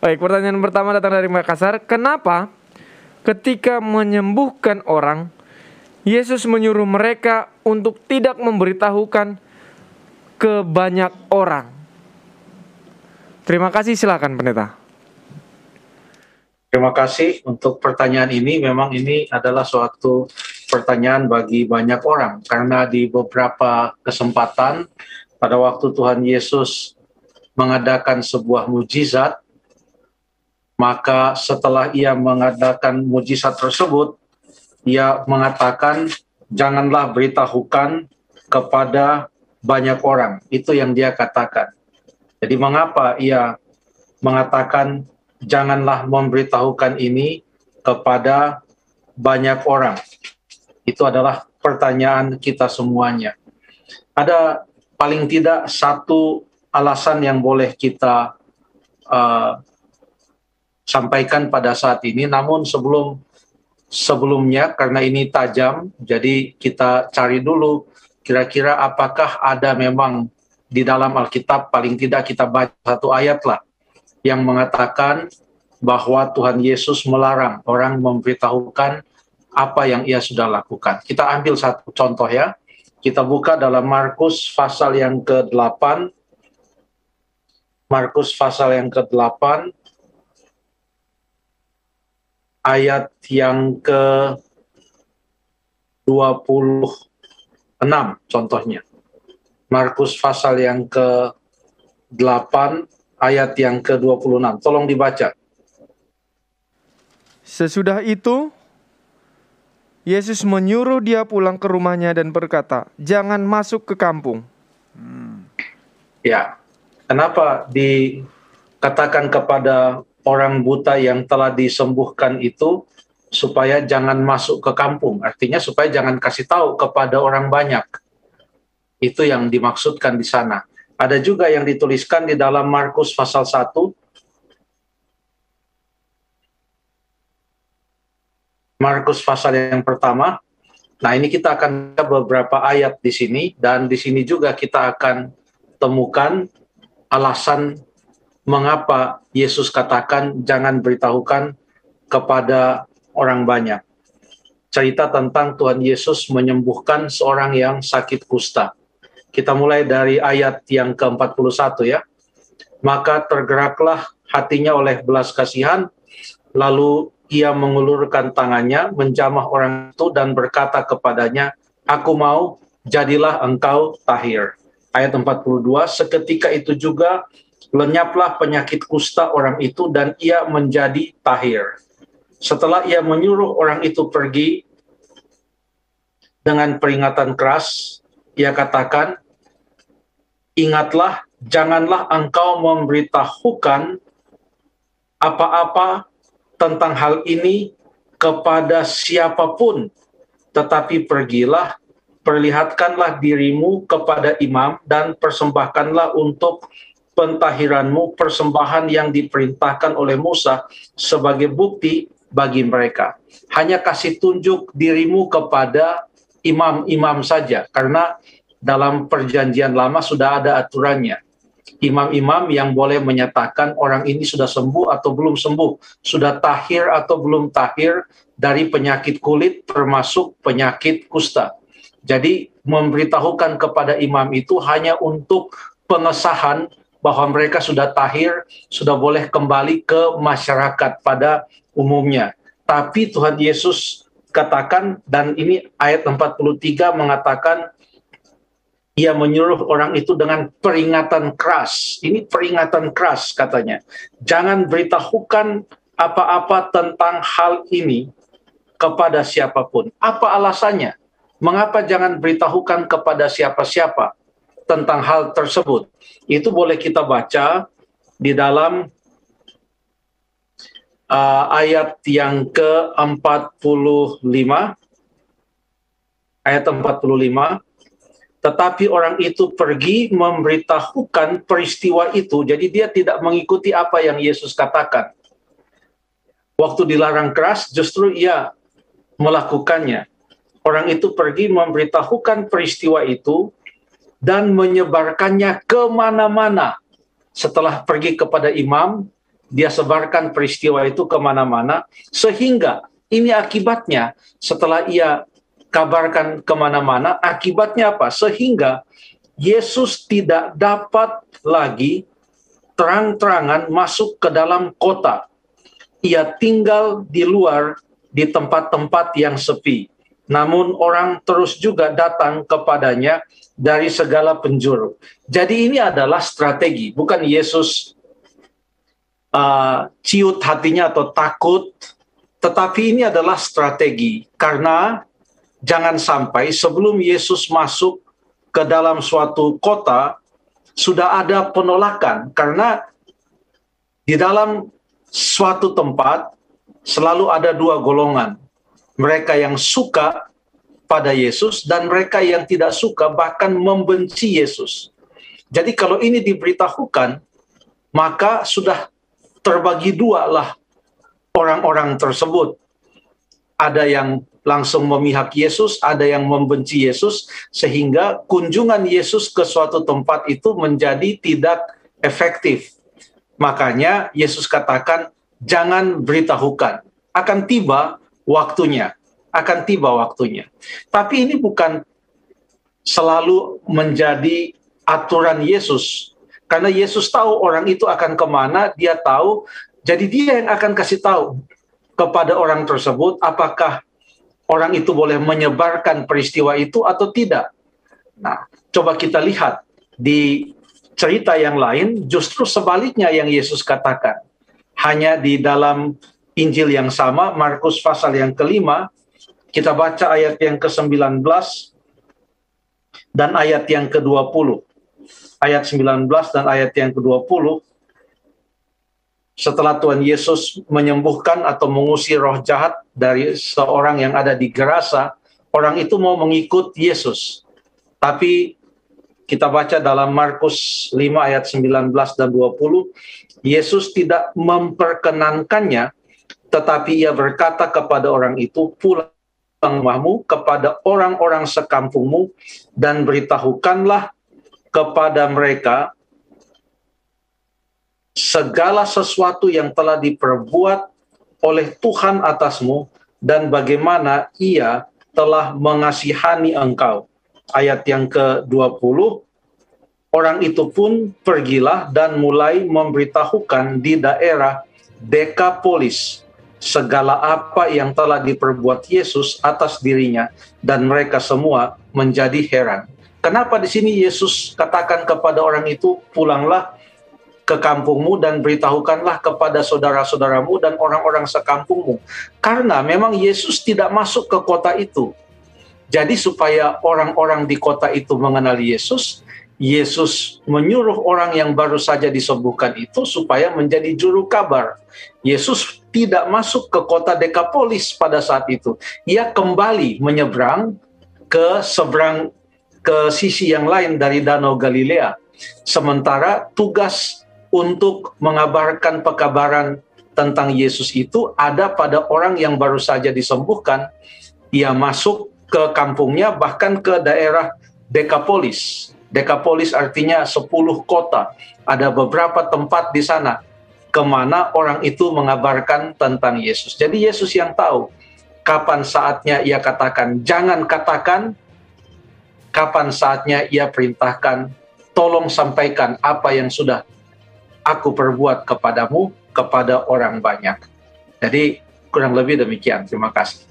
Baik, pertanyaan pertama datang dari Makassar. Kenapa ketika menyembuhkan orang, Yesus menyuruh mereka untuk tidak memberitahukan ke banyak orang? Terima kasih, silakan pendeta. Terima kasih untuk pertanyaan ini. Memang ini adalah suatu pertanyaan bagi banyak orang karena di beberapa kesempatan pada waktu Tuhan Yesus mengadakan sebuah mujizat, maka setelah ia mengadakan mujizat tersebut, ia mengatakan janganlah beritahukan kepada banyak orang. Itu yang dia katakan. Jadi mengapa ia mengatakan janganlah memberitahukan ini kepada banyak orang. Itu adalah pertanyaan kita semuanya. Ada paling tidak satu alasan yang boleh kita uh, sampaikan pada saat ini. Namun sebelum sebelumnya karena ini tajam, jadi kita cari dulu kira-kira apakah ada memang di dalam Alkitab paling tidak kita baca satu ayat lah yang mengatakan bahwa Tuhan Yesus melarang orang memberitahukan apa yang ia sudah lakukan. Kita ambil satu contoh ya. Kita buka dalam Markus pasal yang ke-8. Markus pasal yang ke-8 ayat yang ke 26 contohnya. Markus pasal yang ke-8 ayat yang ke-26. Tolong dibaca. Sesudah itu, Yesus menyuruh dia pulang ke rumahnya dan berkata, "Jangan masuk ke kampung." Hmm. Ya, kenapa dikatakan kepada orang buta yang telah disembuhkan itu supaya jangan masuk ke kampung? Artinya supaya jangan kasih tahu kepada orang banyak. Itu yang dimaksudkan di sana. Ada juga yang dituliskan di dalam Markus pasal 1 Markus pasal yang pertama. Nah, ini kita akan beberapa ayat di sini dan di sini juga kita akan temukan alasan mengapa Yesus katakan jangan beritahukan kepada orang banyak. Cerita tentang Tuhan Yesus menyembuhkan seorang yang sakit kusta. Kita mulai dari ayat yang ke-41 ya. Maka tergeraklah hatinya oleh belas kasihan, lalu ia mengulurkan tangannya, menjamah orang itu dan berkata kepadanya, Aku mau, jadilah engkau tahir. Ayat 42, seketika itu juga lenyaplah penyakit kusta orang itu dan ia menjadi tahir. Setelah ia menyuruh orang itu pergi dengan peringatan keras, ia katakan, ingatlah, janganlah engkau memberitahukan apa-apa tentang hal ini kepada siapa pun, tetapi pergilah, perlihatkanlah dirimu kepada imam dan persembahkanlah untuk pentahiranmu persembahan yang diperintahkan oleh Musa sebagai bukti bagi mereka. Hanya kasih tunjuk dirimu kepada imam-imam saja, karena dalam perjanjian lama sudah ada aturannya. Imam-imam yang boleh menyatakan orang ini sudah sembuh atau belum sembuh, sudah tahir atau belum tahir dari penyakit kulit termasuk penyakit kusta. Jadi memberitahukan kepada imam itu hanya untuk pengesahan bahwa mereka sudah tahir, sudah boleh kembali ke masyarakat pada umumnya. Tapi Tuhan Yesus katakan dan ini ayat 43 mengatakan ia menyuruh orang itu dengan peringatan keras. Ini peringatan keras katanya. Jangan beritahukan apa-apa tentang hal ini kepada siapa pun. Apa alasannya? Mengapa jangan beritahukan kepada siapa-siapa tentang hal tersebut? Itu boleh kita baca di dalam uh, ayat yang ke-45 ayat 45 tetapi orang itu pergi memberitahukan peristiwa itu, jadi dia tidak mengikuti apa yang Yesus katakan. Waktu dilarang keras, justru ia melakukannya. Orang itu pergi memberitahukan peristiwa itu dan menyebarkannya ke mana-mana. Setelah pergi kepada imam, dia sebarkan peristiwa itu ke mana-mana, sehingga ini akibatnya setelah ia kabarkan ke mana-mana, akibatnya apa? Sehingga Yesus tidak dapat lagi terang-terangan masuk ke dalam kota. Ia tinggal di luar di tempat-tempat yang sepi. Namun orang terus juga datang kepadanya dari segala penjuru. Jadi ini adalah strategi, bukan Yesus uh, ciut hatinya atau takut, tetapi ini adalah strategi karena jangan sampai sebelum Yesus masuk ke dalam suatu kota sudah ada penolakan karena di dalam suatu tempat selalu ada dua golongan. Mereka yang suka pada Yesus dan mereka yang tidak suka bahkan membenci Yesus. Jadi kalau ini diberitahukan, maka sudah terbagi dua lah orang-orang tersebut. Ada yang langsung memihak Yesus, ada yang membenci Yesus, sehingga kunjungan Yesus ke suatu tempat itu menjadi tidak efektif. Makanya Yesus katakan, jangan beritahukan, akan tiba waktunya, akan tiba waktunya. Tapi ini bukan selalu menjadi aturan Yesus, karena Yesus tahu orang itu akan ke mana, dia tahu, jadi dia yang akan kasih tahu kepada orang tersebut apakah orang itu boleh menyebarkan peristiwa itu atau tidak. Nah, coba kita lihat di cerita yang lain, justru sebaliknya yang Yesus katakan. Hanya di dalam Injil yang sama, Markus pasal yang kelima, kita baca ayat yang ke-19 dan ayat yang ke-20. Ayat 19 dan ayat yang ke-20, setelah Tuhan Yesus menyembuhkan atau mengusir roh jahat dari seorang yang ada di Gerasa, orang itu mau mengikut Yesus. Tapi kita baca dalam Markus 5 ayat 19 dan 20, Yesus tidak memperkenankannya, tetapi ia berkata kepada orang itu, pulang rumahmu kepada orang-orang sekampungmu dan beritahukanlah kepada mereka segala sesuatu yang telah diperbuat oleh Tuhan atasmu dan bagaimana ia telah mengasihani engkau. Ayat yang ke-20, orang itu pun pergilah dan mulai memberitahukan di daerah Dekapolis segala apa yang telah diperbuat Yesus atas dirinya dan mereka semua menjadi heran. Kenapa di sini Yesus katakan kepada orang itu pulanglah ke kampungmu dan beritahukanlah kepada saudara-saudaramu dan orang-orang sekampungmu. Karena memang Yesus tidak masuk ke kota itu. Jadi supaya orang-orang di kota itu mengenal Yesus, Yesus menyuruh orang yang baru saja disembuhkan itu supaya menjadi juru kabar. Yesus tidak masuk ke kota Dekapolis pada saat itu. Ia kembali menyeberang ke seberang ke sisi yang lain dari Danau Galilea. Sementara tugas untuk mengabarkan pekabaran tentang Yesus itu ada pada orang yang baru saja disembuhkan. Ia masuk ke kampungnya bahkan ke daerah Dekapolis. Dekapolis artinya 10 kota. Ada beberapa tempat di sana ke mana orang itu mengabarkan tentang Yesus. Jadi Yesus yang tahu kapan saatnya ia katakan jangan katakan, kapan saatnya ia perintahkan tolong sampaikan apa yang sudah aku perbuat kepadamu kepada orang banyak. Jadi kurang lebih demikian. Terima kasih.